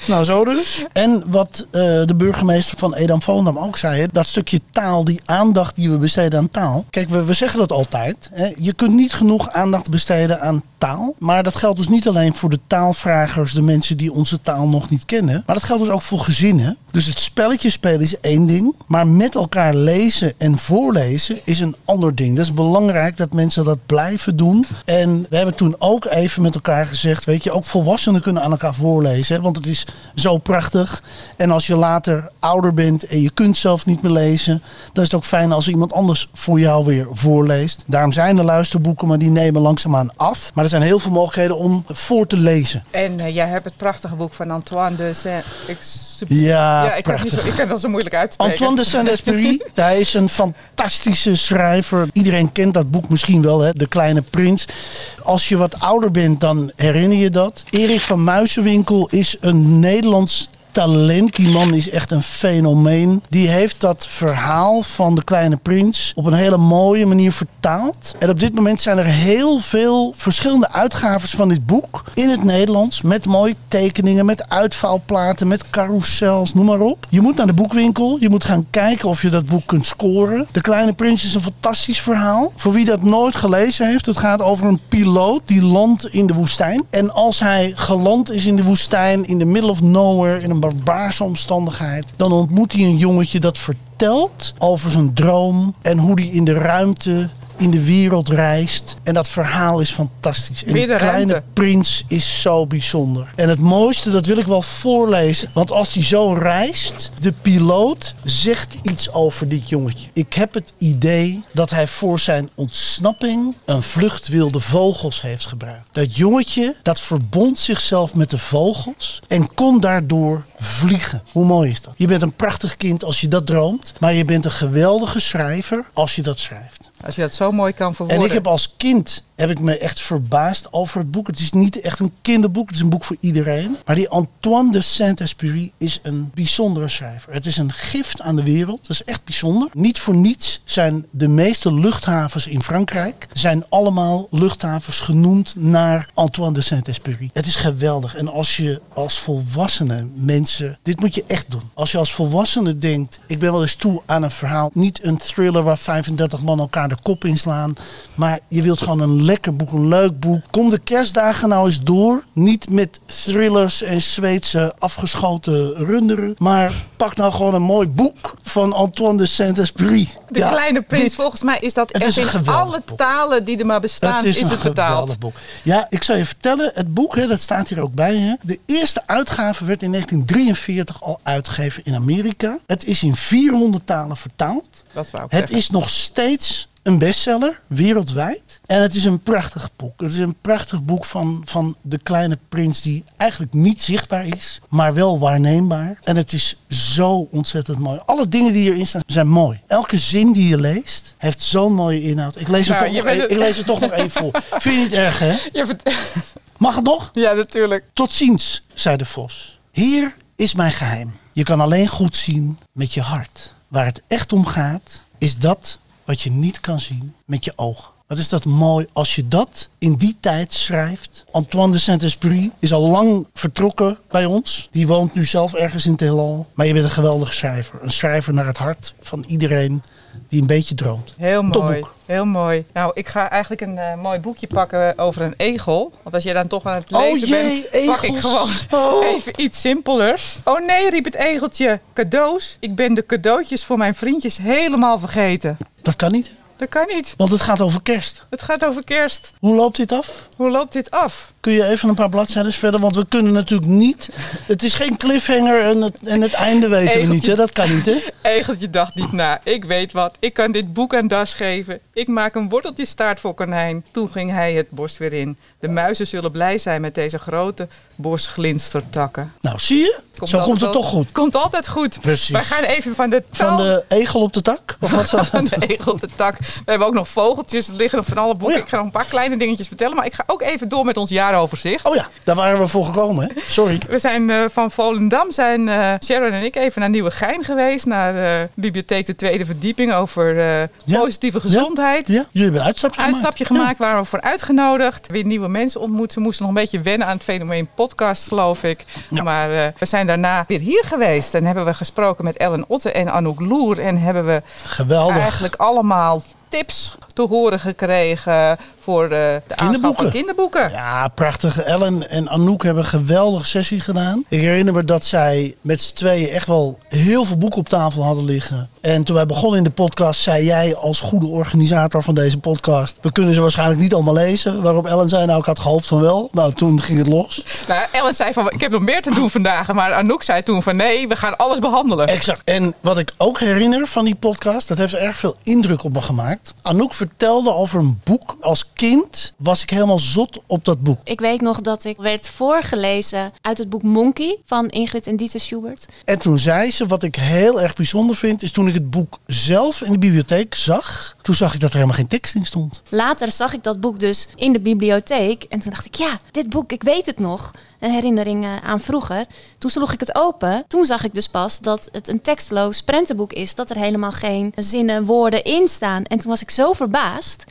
Nou, zo dus. En wat eh, de burgemeester van Edam Volendam ook zei, dat stukje taal, die aandacht die we besteden aan taal. Kijk, we, we zeggen dat altijd. Hè, je kunt niet genoeg aandacht besteden aan taal. Maar dat geldt dus niet alleen voor de taalvragers, de mensen die onze taal nog niet kennen. Maar dat geldt dus ook voor gezinnen. Dus het spelletje spelen is één ding. Maar met elkaar lezen en voorlezen is een ander ding. Dat is belangrijk dat mensen dat blijven doen. En we hebben toen ook even met elkaar gezegd, weet je, ook volwassenen kunnen aan elkaar voorlezen. Want het is zo prachtig. En als je later ouder bent en je kunt zelf niet meer lezen, dan is het ook fijn als iemand anders voor jou weer voorleest. Daarom zijn er luisterboeken, maar die nemen langzaamaan af. Maar er zijn heel veel mogelijkheden om voor te lezen. En eh, jij hebt het prachtige boek van Antoine de Saint-Exupéry. Ja, ja ik, prachtig. zo, ik kan dat zo moeilijk uitspreken. Antoine de Saint-Exupéry, hij is een fantastische schrijver. Iedereen kent dat boek misschien wel, hè? De Kleine Prins. Als je wat ouder bent, dan herinner je dat. Erik van Muizenwinkel is een Nederlands talent. Die man is echt een fenomeen. Die heeft dat verhaal van de Kleine Prins op een hele mooie manier vertaald. En op dit moment zijn er heel veel verschillende uitgaves van dit boek in het Nederlands. Met mooie tekeningen, met uitvouwplaten, met carousels, noem maar op. Je moet naar de boekwinkel. Je moet gaan kijken of je dat boek kunt scoren. De Kleine Prins is een fantastisch verhaal. Voor wie dat nooit gelezen heeft, het gaat over een piloot die landt in de woestijn. En als hij geland is in de woestijn, in the middle of nowhere, in een barbaarse omstandigheid, dan ontmoet hij een jongetje dat vertelt over zijn droom en hoe hij in de ruimte in de wereld reist. En dat verhaal is fantastisch. En die de kleine prins is zo bijzonder. En het mooiste, dat wil ik wel voorlezen. Want als hij zo reist, de piloot zegt iets over dit jongetje. Ik heb het idee dat hij voor zijn ontsnapping een vlucht wilde vogels heeft gebruikt. Dat jongetje, dat verbond zichzelf met de vogels en kon daardoor vliegen. Hoe mooi is dat? Je bent een prachtig kind als je dat droomt. Maar je bent een geweldige schrijver als je dat schrijft. Als je dat zo mooi kan verwoorden. En ik heb als kind heb ik me echt verbaasd over het boek. Het is niet echt een kinderboek, het is een boek voor iedereen. Maar die Antoine de Saint-Exupéry is een bijzondere schrijver. Het is een gift aan de wereld. Dat is echt bijzonder. Niet voor niets zijn de meeste luchthavens in Frankrijk zijn allemaal luchthavens genoemd naar Antoine de Saint-Exupéry. Het is geweldig. En als je als volwassene mensen, dit moet je echt doen. Als je als volwassene denkt, ik ben wel eens toe aan een verhaal, niet een thriller waar 35 man elkaar de kop inslaan, maar je wilt gewoon een lekker boek, een leuk boek. Kom de kerstdagen nou eens door. Niet met thrillers en Zweedse afgeschoten runderen. Maar pak nou gewoon een mooi boek van Antoine de Saint-Exupéry. De Ja, Kleine Prins, dit- volgens mij is dat Het echt in alle boek. talen die er maar bestaan, Het is, het vertaald. boek. Ja, ik zal je vertellen, het boek, hè, dat staat hier ook bij. Hè. De eerste uitgave werd in 1943 al uitgegeven in Amerika. Het is in 400 talen vertaald. Dat wou ik Het zeggen. is nog steeds een bestseller wereldwijd. En het is een prachtig boek. Het is een prachtig boek van, van de kleine prins die eigenlijk niet zichtbaar is, maar wel waarneembaar. En het is zo ontzettend mooi. Alle dingen die erin staan zijn mooi. Elke zin die je leest heeft zo'n mooie inhoud. Ik lees, het, toch nog, een- het- ik lees het toch nog even voor. Vind je het erg, hè? Mag het nog? Ja, natuurlijk. Tot ziens, zei de vos. Hier is mijn geheim. Je kan alleen goed zien met je hart. Waar het echt om gaat, is dat wat je niet kan zien met je ogen. Wat is dat mooi als je dat in die tijd schrijft. Antoine de Saint-Exupéry is al lang vertrokken bij ons. Die woont nu zelf ergens in het heelal. Maar je bent een geweldige schrijver. Een schrijver naar het hart van iedereen die een beetje droomt. Heel mooi. Heel mooi. Nou, ik ga eigenlijk een eh, mooi boekje pakken over een egel. Want als jij dan toch aan het Oh lezen jee, bent, pak ik gewoon Oh. even iets simpelers. Oh nee, riep het egeltje. Cadeaus. Ik ben de cadeautjes voor mijn vriendjes helemaal vergeten. Dat kan niet, Dat kan niet. want het gaat over kerst. Het gaat over kerst. Hoe loopt dit af? Hoe loopt dit af? Kun je even een paar bladzijden verder? Want we kunnen natuurlijk niet. Het is geen cliffhanger en het, en het einde weten we niet. Hè? Dat kan niet, hè? Egeltje dacht niet na. Ik weet wat. Ik kan dit boek aan Das geven. Ik maak een worteltje staart voor konijn. Toen ging hij het bos weer in. De muizen zullen blij zijn met deze grote bosglinstertakken. Nou, zie je? Zo komt het toch goed. Komt altijd goed. Precies. Wij gaan even van de Van taal- de egel op de tak? Of wat? van de egel op de tak. We hebben ook nog vogeltjes. Er liggen nog van alle boeken. Oh ja. Ik ga nog een paar kleine dingetjes vertellen. Maar ik ga ook even door met ons jaaroverzicht. Oh ja, daar waren we voor gekomen, hè? Sorry. We zijn eh, van Volendam, zijn eh, Sharon en ik even naar Nieuwegein geweest. Naar de bibliotheek de tweede verdieping over Ja. positieve gezondheid. Ja, jullie hebben een uitstapje gemaakt. Uitstapje gemaakt, waren we voor uitgenodigd. Weer nieuwe mensen ontmoet. Ze moesten nog een beetje wennen aan het fenomeen podcast, geloof ik. Ja. Maar we zijn daarna weer hier geweest. En hebben we gesproken met Ellen Otte en Anouk Loer. En hebben we. Geweldig. eigenlijk allemaal tips te horen gekregen voor eh, de aanschaf van Kinderboeken. kinderboeken. Ja, prachtig. Ellen en Anouk hebben een geweldige sessie gedaan. Ik herinner me dat zij met z'n tweeën echt wel heel veel boeken op tafel hadden liggen. En toen wij begonnen in de podcast, zei jij als goede organisator van deze podcast... we kunnen ze waarschijnlijk niet allemaal lezen. Waarop Ellen zei, nou ik had gehoopt van wel. Nou, toen ging het los. Nou, Ellen zei van, ik heb nog meer te doen vandaag. Maar Anouk zei toen van, nee, we gaan alles behandelen. Exact. En wat ik ook herinner van die podcast, dat heeft erg veel indruk op me gemaakt. Anouk vertelde over een boek. Als kind was ik helemaal zot op dat boek. Ik weet nog dat ik werd voorgelezen uit het boek Monkey van Ingrid en Dieter Schubert. En toen zei ze, wat ik heel erg bijzonder vind, is toen ik het boek zelf in de bibliotheek zag. Toen zag ik dat er helemaal geen tekst in stond. Later zag ik dat boek dus in de bibliotheek. En toen dacht ik, ja, dit boek, ik weet het nog. Een herinnering eh, aan vroeger. Toen sloeg ik het open. Toen zag ik dus pas dat het een tekstloos prentenboek is. Dat er helemaal geen zinnen, woorden in staan. En toen was ik zo verbaasd.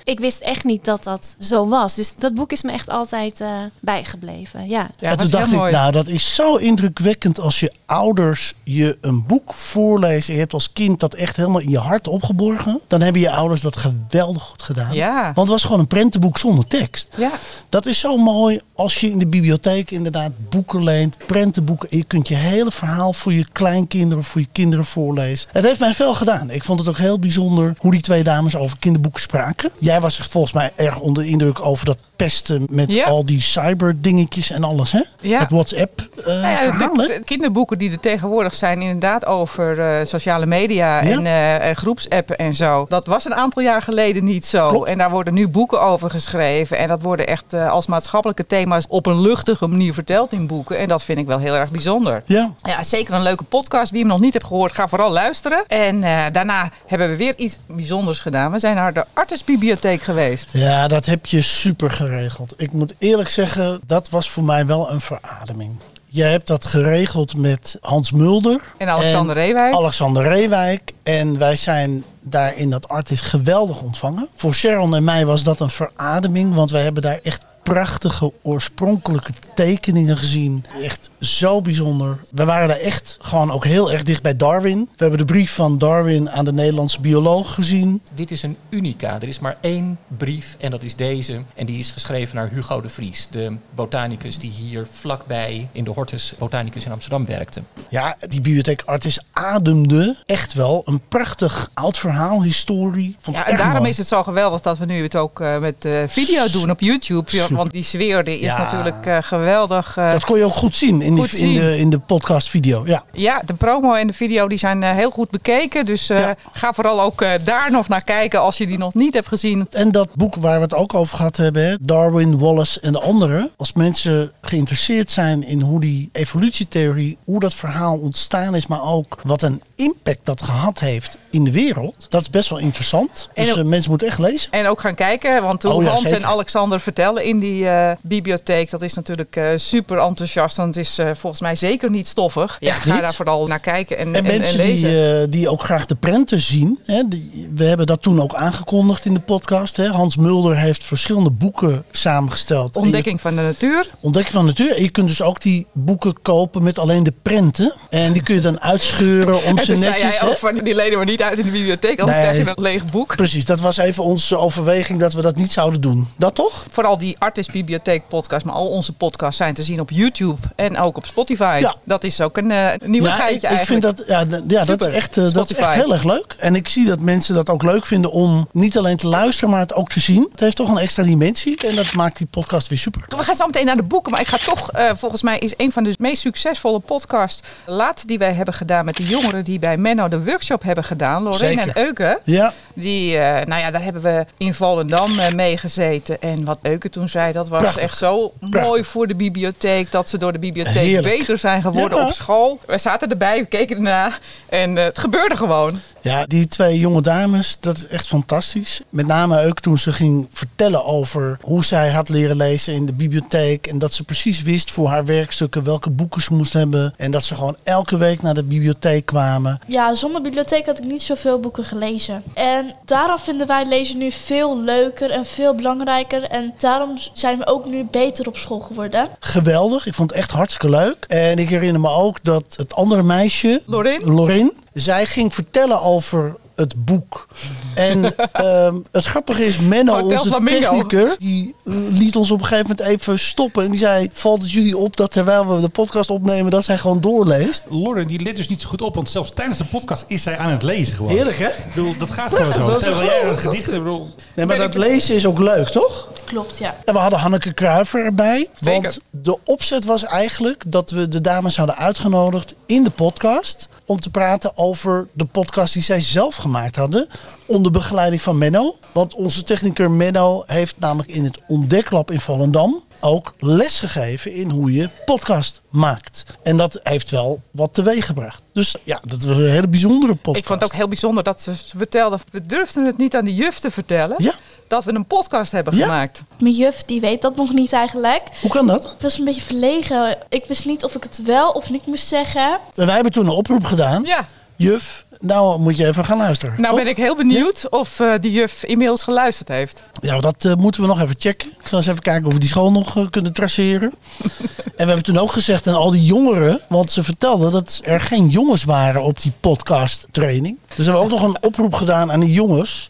Ik wist echt niet dat dat zo was. Dus dat boek is me echt altijd eh, bijgebleven. Ja. Ja, en dat toen dacht heel ik, mooi. nou dat is zo indrukwekkend als je ouders je een boek voorlezen. Je hebt als kind dat echt helemaal in je hart opgeborgen. Dan hebben je ouders dat geweldig goed gedaan. Ja. Want het was gewoon een prentenboek zonder tekst. Ja. Dat is zo mooi als je in de bibliotheek inderdaad boeken leent, prentenboeken. En je kunt je hele verhaal voor je kleinkinderen, voor je kinderen voorlezen. Het heeft mij veel gedaan. Ik vond het ook heel bijzonder hoe die twee dames over kinderboeken spraken. Jij was volgens mij erg onder de indruk over dat pesten met Ja. al die cyberdingetjes en alles. Hè? Ja. Het WhatsApp eh Nou ja, verhaal. de, hè? de kinderboeken die er tegenwoordig zijn, inderdaad over eh, sociale media Ja. en eh, en groepsappen en zo. Dat was een aantal jaar geleden niet zo. En daar worden nu boeken over geschreven. En dat worden echt eh, als maatschappelijke thema's op een luchtige manier vertelt in boeken. En dat vind ik wel heel erg bijzonder. Ja. Ja, zeker een leuke podcast. Wie hem nog niet hebt gehoord, ga vooral luisteren. En eh, daarna hebben we weer iets bijzonders gedaan. We zijn naar de Artesbibliotheek geweest. Ja, dat heb je super geregeld. Ik moet eerlijk zeggen, dat was voor mij wel een verademing. Jij hebt dat geregeld met Hans Mulder. En Alexander Reewijk. Alexander Reewijk. En wij zijn daar in dat Artis geweldig ontvangen. Voor Sharon en mij was dat een verademing. Want wij hebben daar echt prachtige oorspronkelijke tekeningen gezien. Echt zo bijzonder. We waren daar echt gewoon ook heel erg dicht bij Darwin. We hebben de brief van Darwin aan de Nederlandse bioloog gezien. Dit is een unica. Er is maar één brief en dat is deze. En die is geschreven naar Hugo de Vries, de botanicus die hier vlakbij in de Hortus Botanicus in Amsterdam werkte. Ja, die bibliotheek Artis ademde echt wel een prachtig oud verhaal, historie. Vond Ja, en daarom mooi. is het zo geweldig dat we nu het ook eh, met eh, video doen op YouTube. Want die sfeer die is Ja. natuurlijk eh, geweldig. eh, Dat kon je ook goed zien in, Goed die, in, de, in de podcast video. Ja. Ja, de promo en de video die zijn eh, heel goed bekeken. Dus ga vooral ook daar nog naar kijken als je die nog niet hebt gezien. En dat boek waar we het ook over gehad hebben, hè, Darwin, Wallace en de anderen. Als mensen geïnteresseerd zijn in hoe die evolutietheorie, hoe dat verhaal ontstaan is, maar ook wat een impact dat gehad heeft in de wereld. Dat is best wel interessant. En Dus ook- eh, mensen moeten echt lezen. En ook gaan kijken, want toen Oh Hans en Alexander vertellen in die eh, bibliotheek, dat is natuurlijk eh, super enthousiast. En het is volgens mij zeker niet stoffig. Ja, ga niet? daar vooral naar kijken en, En en, en mensen lezen. die, die ook graag de prenten zien. Hè, die, we hebben dat toen ook aangekondigd in de podcast. Hè. Hans Mulder heeft verschillende boeken samengesteld. Je- Ontdekking van de natuur. Ontdekking van de natuur. En je kunt dus ook die boeken kopen met alleen de prenten. En die kun je dan uitscheuren om En toen zei jij ook van, die lenen we niet uit in de bibliotheek, anders Nee. krijg je een leeg boek. Precies, dat was even onze overweging dat we dat niet zouden doen. Dat toch? Vooral die Artis Bibliotheek podcast, maar al onze podcasts zijn te zien op YouTube en ook op Spotify. Ja. Dat is ook een eh, nieuwigheidje ik, ik vind eigenlijk. dat, ja, ja, dat, is echt, eh, dat is echt heel erg leuk. En ik zie dat mensen dat ook leuk vinden om niet alleen te luisteren, maar het ook te zien. Het heeft toch een extra dimensie en dat maakt die podcast weer super. We gaan zo meteen naar de boeken, maar ik ga toch, eh, volgens mij is een van de meest succesvolle podcasts laat die wij hebben gedaan met de jongeren die bij Menno de workshop hebben gedaan, Lorraine en Euke. Ja, Die, eh, nou ja, daar hebben we in Volendam eh, mee gezeten. En wat Euke toen zei, dat was Prachtig. echt zo Prachtig. mooi voor de bibliotheek. Dat ze door de bibliotheek Heerlijk. beter zijn geworden Ja. op school. We zaten erbij, we keken erna. En eh, het gebeurde gewoon. Ja, die twee jonge dames, dat is echt fantastisch. Met name ook toen ze ging vertellen over hoe zij had leren lezen in de bibliotheek. En dat ze precies wist voor haar werkstukken welke boeken ze moest hebben. En dat ze gewoon elke week naar de bibliotheek kwamen. Ja, zonder bibliotheek had ik niet zoveel boeken gelezen. En daarom vinden wij lezen nu veel leuker en veel belangrijker. En daarom zijn we ook nu beter op school geworden. Geweldig, ik vond het echt hartstikke leuk. En ik herinner me ook dat het andere meisje, Lorin? Lorin, zij ging vertellen over het boek. En ehm, het grappige is, Menno, Hotel onze Flamingo. techniker, die eh, liet ons op een gegeven moment even stoppen. En die zei, valt het jullie op dat terwijl we de podcast opnemen, dat zij gewoon doorleest? Lauren die let dus niet zo goed op, want zelfs tijdens de podcast is zij aan het lezen gewoon. Heerlijk, hè? Ik bedoel, dat gaat gewoon Ja, zo. dat is Terwijl jij een gedicht bedoel... Nee, maar dat lezen is ook leuk, toch? Klopt, ja. En we hadden Hanneke Kruiver erbij. Zeker. Want de opzet was eigenlijk dat we de dames hadden uitgenodigd in de podcast. Om te praten over de podcast die zij zelf gemaakt hadden. Onder begeleiding van Menno. Want onze techniker Menno heeft namelijk in het Ontdeklab in Volendam ook les gegeven in hoe je podcast maakt. En dat heeft wel wat teweeg gebracht. Dus ja, dat was een hele bijzondere podcast. Ik vond het ook heel bijzonder dat ze vertelden, we durfden het niet aan de juf te vertellen. Ja. Dat we een podcast hebben Ja. gemaakt. Mijn juf die weet dat nog niet eigenlijk. Hoe kan dat? Ik was een beetje verlegen. Ik wist niet of ik het wel of niet moest zeggen. En wij hebben toen een oproep gedaan. Ja. Juf, nou moet je even gaan luisteren. Nou toch? ben ik heel benieuwd of eh, die juf inmiddels geluisterd heeft. Ja, dat eh, moeten we nog even checken. Ik zal eens even kijken of we die school nog eh, kunnen traceren. en we hebben toen ook gezegd aan al die jongeren, want ze vertelden dat er geen jongens waren op die podcast training. Dus hebben we ook nog een oproep gedaan aan die jongens.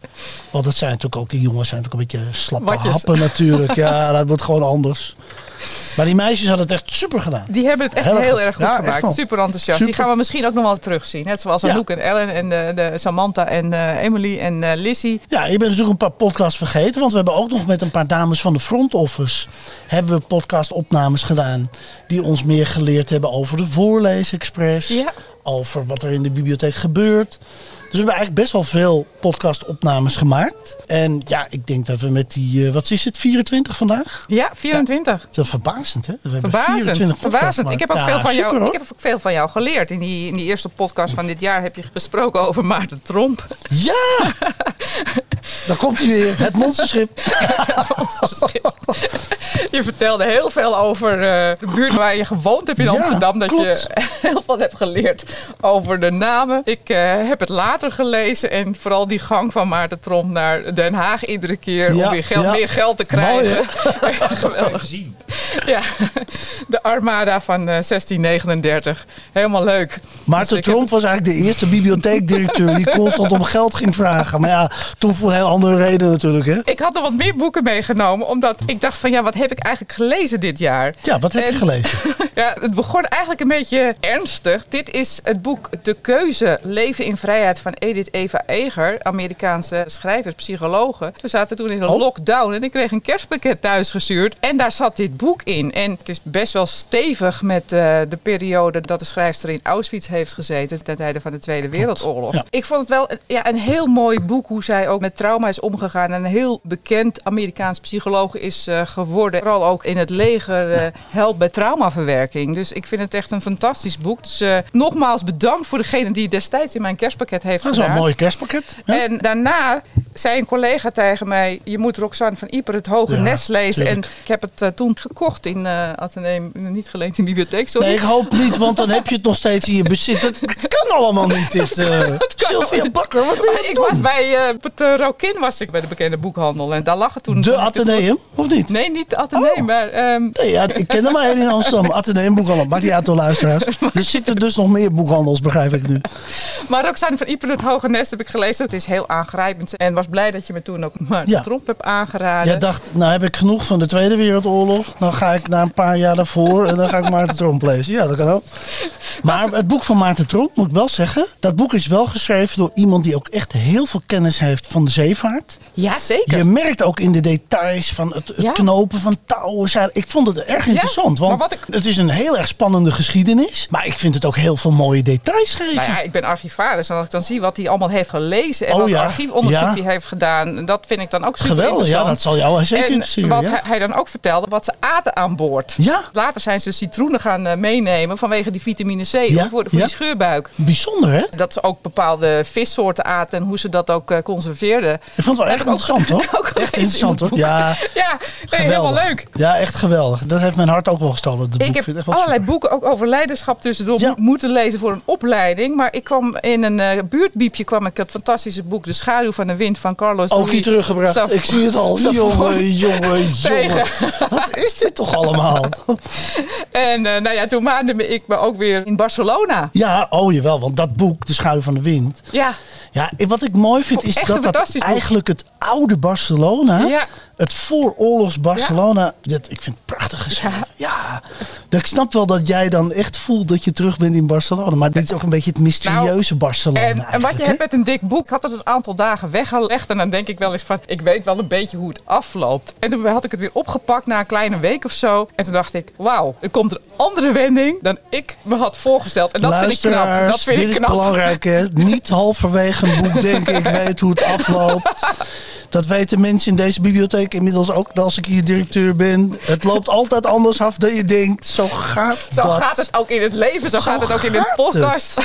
Want dat zijn natuurlijk ook, die jongens zijn natuurlijk een beetje slappe Watjes. happen natuurlijk. Ja, dat wordt gewoon anders. Maar die meisjes hadden het echt super gedaan. Die hebben het echt Heel heel, erg goed. Ja, gemaakt. Super enthousiast. Super. Die gaan we misschien ook nog wel terugzien. Net zoals Ja. Anouk en Ellen en de, de Samantha en eh, Emily en eh, Lizzie. Ja, je bent natuurlijk een paar podcasts vergeten. Want we hebben ook nog met een paar dames van de front office... hebben we podcastopnames gedaan... die ons meer geleerd hebben over de voorleesexpress. Ja. Over wat er in de bibliotheek gebeurt. We hebben eigenlijk best wel veel podcastopnames gemaakt. En ja, ik denk dat we met die, eh, wat is het, 24 vandaag? Ja, 24. Dat is verbazend, hè? We Verbazend. 24 podcasts Verbazend. Ik heb, ook veel van jou, hoor. ik heb ook veel van jou geleerd. In die, in die eerste podcast van dit jaar heb je gesproken over Maarten Tromp. Ja! Dan komt hij weer, het monsterschip. Je vertelde heel veel over eh, de buurt waar je gewoond hebt in Ja, Amsterdam. Dat klopt. je heel veel hebt geleerd over de namen. Ik eh, heb het later gelezen. En vooral die gang van Maarten Tromp naar Den Haag iedere keer. Ja, om weer geld, ja. meer geld te Mooi, krijgen. Geweldig. gezien. Ja, de Armada van eh, 1639. Helemaal leuk. Maarten Dus heb- Tromp was eigenlijk de eerste bibliotheekdirecteur die constant om geld ging vragen. Maar ja, toen voor heel andere reden natuurlijk, hè? Ik had nog wat meer boeken meegenomen, omdat ik dacht van ja, wat heb ik eigenlijk gelezen dit jaar? Ja, wat heb je En- gelezen? Ja, het begon eigenlijk een beetje ernstig. Dit is het boek De Keuze, Leven in Vrijheid van Edith Eva Eger, Amerikaanse schrijvers, psychologe. We zaten toen in een Oh. lockdown en ik kreeg een kerstpakket thuisgestuurd. En daar zat dit boek in. En het is best wel stevig met eh, de periode dat de schrijfster in Auschwitz heeft gezeten ten tijde van de Tweede Wereldoorlog. Ja. Ik vond het wel een- ja, een heel mooi boek hoe zij ook met trauma is omgegaan. En een heel bekend Amerikaans psycholoog is eh, geworden. Vooral ook in het leger eh, helpt bij traumaverwerking. Dus ik vind het echt een fantastisch boek. Dus nogmaals bedankt voor degene die destijds in mijn kerstpakket heeft Dat is wel gedaan. een mooi kerstpakket. En daarna zei een collega tegen mij: Je moet Roxanne van Ieper het Hoge Ja, Nest lezen. tuurlijk. En ik heb het toen gekocht in eh Atheneum, niet geleend in de bibliotheek. Sorry. Nee, ik hoop niet, want dan heb je het nog steeds in je bezit. Dat kan allemaal niet, dit. eh Sylvia Bakker, wat ben je Ik was bij eh, het uh, Rokin was ik bij de bekende boekhandel en daar lag het toen. De Atheneum, of niet? Nee, niet de Atheneum, Oh. maar ehm, Nee, ja, ik ken er maar één in Amsterdam. Atheneum boekhandel. Maakt niet uit door luisteraars. Er zitten dus nog meer boekhandels, begrijp ik nu. Maar Roxanne van Ieper het Hoge Nest heb ik gelezen. Het is heel aangrijpend en was blij dat je me toen ook Maarten Ja. Tromp hebt aangeraden. Jij dacht, nou heb ik genoeg van de Tweede Wereldoorlog. Dan ga ik naar een paar jaar daarvoor en dan ga ik Maarten Tromp lezen. Ja, dat kan ook. Maar het boek van Maarten Tromp, moet ik wel zeggen. Dat boek is wel geschreven door iemand die ook echt heel veel kennis heeft van de zeevaart. Ja, zeker. Je merkt ook in de details van het, het Ja. knopen van touwen. Ik vond het erg interessant. maar Want ik- het is een heel erg spannende geschiedenis. Maar ik vind het ook heel veel mooie details geven. Nou ja, ik ben archivaris en als ik dan zie wat hij allemaal heeft gelezen en Oh wat ja, archiefonderzoek ja. hij heeft gedaan, dat vind ik dan ook super Geweldig, ja, dat zal jou zeker En interesseren, wat ja. hij- dan ook vertelde, wat ze aten aan boord. Ja. Later zijn ze citroenen gaan eh, meenemen vanwege die vitamine C, voor, voor ja. die scheurbuik. Bijzonder, hè? Dat ze ook bepaalde vissoorten aten en hoe ze dat ook eh, conserveerden. Ik vond het wel echt interessant, hoor. ook Echt interessant, hoor. Ja, Ja, nee, helemaal leuk. Ja, echt geweldig. Dat heeft mijn hart ook wel gestolen. Boek. Ik heb allerlei super. boeken ook over leiderschap tussendoor moeten lezen voor een opleiding. Maar ik kwam in een eh, buurtbiepje kwam ik het fantastische boek De Schaduw van de Wind van Carlos Ook niet teruggebracht. Saf- Ik zie het al. Jongen, jongen, jongen. Wat is dit toch allemaal? En eh, nou ja, toen maande ik me ook weer in Barcelona. Ja, oh jawel. Want dat boek, De Schaduw van de Wind. Ja, Ja, wat ik mooi vind is dat dat eigenlijk het oude Barcelona... Ja. Het vooroorlogs Barcelona... Dat, ik vind het prachtig geschreven. Ja. Ik snap wel dat jij dan echt voelt dat je terug bent in Barcelona. Maar dit is ook een beetje het mysterieuze Barcelona en, en wat je hè? hebt met een dik boek, ik had het een aantal dagen weggelegd. En dan denk ik wel eens van, ik weet wel een beetje hoe het afloopt. En toen had ik het weer opgepakt na een kleine week of zo. En toen dacht ik, wauw, er komt een andere wending dan ik me had voorgesteld. En dat vind ik knap. Dat vind dit ik is knap. belangrijk. Hè? Niet halverwege een boek denken, ik weet hoe het afloopt. Dat weten mensen in deze bibliotheek inmiddels ook als ik hier directeur ben. Het loopt altijd anders af dan je denkt. Zo gaat Zo dat. gaat het ook in het leven, zo, Zo gaat het ook in de podcast.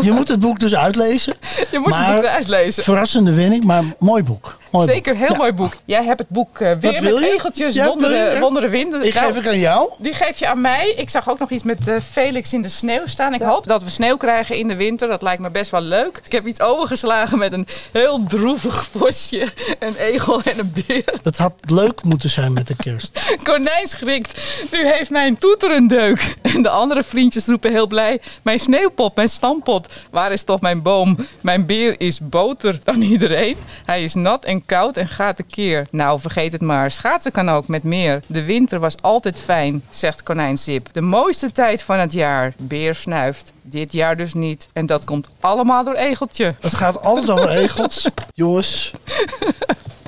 Je moet het boek dus uitlezen. Je moet Maar het boek uitlezen. Verrassende winning, maar mooi boek. Mooi Zeker, boek. heel Ja. mooi boek. Jij hebt het boek eh, weer met egeltjes, Ja, wondere, wil je? wondere winden. Ik Nou, geef aan jou. Die geef je aan mij. Ik zag ook nog iets met eh, Felix in de sneeuw staan. Ik hoop dat we sneeuw krijgen in de winter. Dat lijkt me best wel leuk. Ik heb iets overgeslagen met een heel droevig bosje, een egel en een beer. Het had leuk moeten zijn met de kerst. Konijn schrikt. Nu heeft mijn toeter een deuk. En de andere vriendjes roepen heel blij. Mijn sneeuwpop, mijn stampot. Waar is toch mijn boom? Mijn beer is boter dan iedereen. Hij is nat en koud en gaat tekeer. Nou, vergeet het maar. Schaatsen kan ook met meer. De winter was altijd fijn, zegt konijn Zip. De mooiste tijd van het jaar. Beer snuift. Dit jaar dus niet. En dat komt allemaal door Egeltje. Het gaat altijd over egels. Jongens,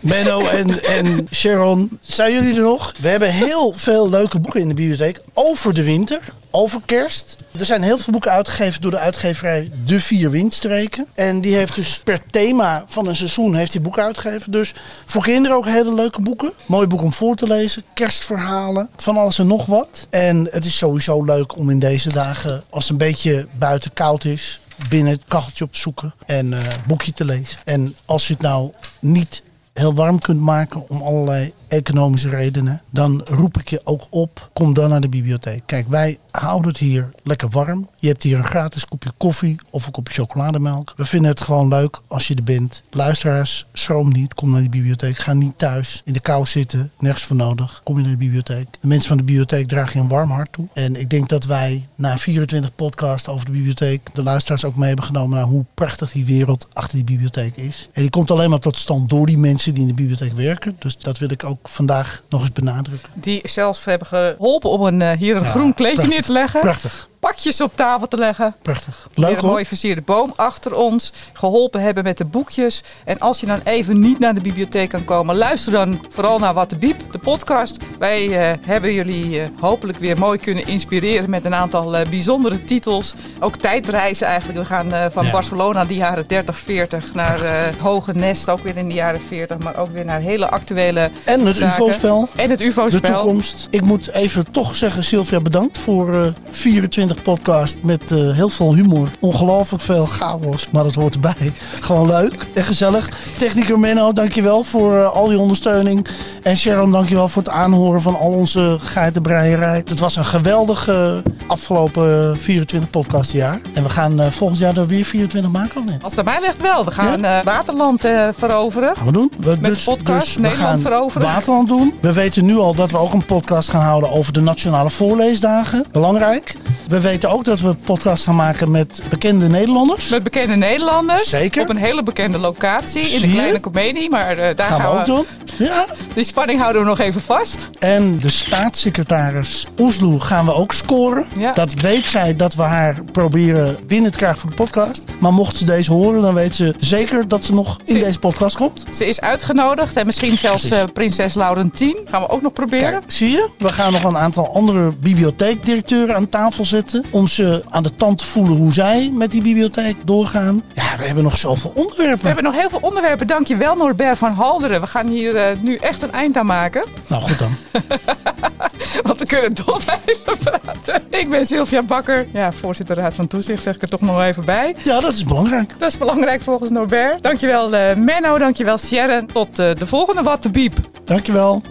Menno en, en Sharon, zijn jullie er nog? We hebben heel veel leuke boeken in de bibliotheek over de winter, over kerst. Er zijn heel veel boeken uitgegeven door de uitgeverij De Vier Windstreken. En die heeft dus per thema van een seizoen heeft die boeken uitgegeven. Dus voor kinderen ook hele leuke boeken. Mooi boek om voor te lezen. Kerstverhalen, van alles en nog wat. En het is sowieso leuk om in deze dagen, als het een beetje buiten koud is, binnen het kacheltje op te zoeken en eh boekje te lezen. En als je het nou niet heel warm kunt maken om allerlei economische redenen, dan roep ik je ook op, kom dan naar de bibliotheek. Kijk, wij houden het hier lekker warm. Je hebt hier een gratis kopje koffie of een kopje chocolademelk. We vinden het gewoon leuk als je er bent. Luisteraars, schroom niet, kom naar de bibliotheek. Ga niet thuis in de kou zitten, nergens voor nodig. Kom je naar de bibliotheek. De mensen van de bibliotheek dragen je een warm hart toe. En ik denk dat wij na 24 podcasts over de bibliotheek de luisteraars ook mee hebben genomen naar hoe prachtig die wereld achter die bibliotheek is. En die komt alleen maar tot stand door die mensen die in de bibliotheek werken. Dus dat wil ik ook vandaag nog eens benadrukken. Die zelfs hebben geholpen om een, eh, hier een Ja, groen kleedje neer te leggen. Pakjes Op tafel te leggen. Prachtig. Weer Leuk een hoor. mooi versierde boom achter ons. Geholpen hebben met de boekjes. En als je dan even niet naar de bibliotheek kan komen, luister dan vooral naar Wat de Biep, de podcast. Wij eh, hebben jullie eh, hopelijk weer mooi kunnen inspireren met een aantal eh, bijzondere titels. Ook tijdreizen eigenlijk. We gaan van Ja. Barcelona die jaren 30, 40 naar Hoge Nest, ook weer in de jaren 40. Maar ook weer naar hele actuele En het. UFO-spel. En het De UFO-spel. toekomst. Ik moet even toch zeggen, Sylvia, bedankt voor eh 24 podcast met eh, heel veel humor. Ongelooflijk veel chaos, maar dat hoort erbij. Gewoon leuk en gezellig. Techniker Menno, dankjewel voor eh, al die ondersteuning. En Sharon, dankjewel voor het aanhoren van al onze geitenbreierij. Het was een geweldig eh, afgelopen 24 podcastjaar. En we gaan eh, volgend jaar er weer 24 maken of niet? Als het mij ligt wel. We gaan eh, Waterland eh, veroveren. Gaan we doen. We, Met de podcast we Nederland gaan veroveren. Waterland doen. We weten nu al dat we ook een podcast gaan houden over de nationale voorleesdagen. Belangrijk. We weten ook dat we een podcast gaan maken met bekende Nederlanders. Met bekende Nederlanders. Zeker. Op een hele bekende locatie. In de kleine comedie. Maar eh, daar gaan we ook doen. Ja. Die spanning houden we nog even vast. En de staatssecretaris Oesloe gaan we ook scoren. Ja. Dat weet zij dat we haar proberen binnen te krijgen voor de podcast. Maar mocht ze deze horen, dan weet ze zeker dat ze nog in Ze- deze podcast komt. Ze is uitgenodigd. En misschien zelfs eh, prinses Laurentien. Gaan we ook nog proberen. Kijk, zie je? We gaan nog een aantal andere bibliotheekdirecteuren aan tafel zetten. Om ze aan de tand te voelen hoe zij met die bibliotheek doorgaan. Ja, we hebben nog zoveel onderwerpen. We hebben nog heel veel onderwerpen. Dank je wel Norbert van Halderen. We gaan hier eh, nu echt een eind aan maken. Nou, goed dan. Want we kunnen toch even praten. Ik ben Sylvia Bakker. Ja, voorzitter Raad van Toezicht zeg ik er toch nog even bij. Ja, dat is belangrijk. Dat is belangrijk volgens Norbert. Dankjewel eh Menno, dankjewel Sharon. Tot eh, de volgende Wat de Biep. Dankjewel.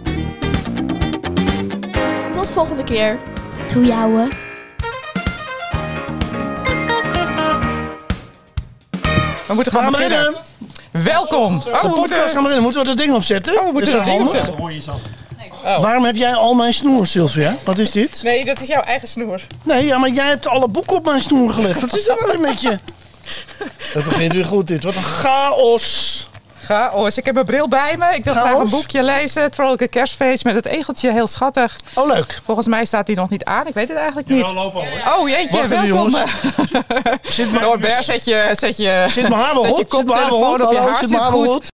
Tot volgende keer. Doe jouwe. We moeten gaan we beginnen. beginnen? Welkom. Oh, De we podcast moeten- gaan beginnen. Moeten we dat ding opzetten? Oh, we moeten is dat dat ding handig? opzetten. Waarom heb jij al mijn snoer, Sylvia? Wat is dit? Nee, dat is jouw eigen snoer. Nee, ja, maar jij hebt alle boeken op mijn snoer gelegd. Wat is er nou weer met je? Het begint weer goed dit. Wat een chaos. Chaos. Ik heb mijn bril bij me. Ik wil graag een boekje lezen. Het vrolijke kerstfeest met het egeltje. Heel schattig. Oh, leuk. Volgens mij staat die nog niet aan. Ik weet het eigenlijk niet. Oh jeetje, Wacht even, welkom. Zit maar, Norbert, zet je, zet je, zit mijn haar wel goed? Zit mijn haar wel goed? Hallo, zit mijn haar wel?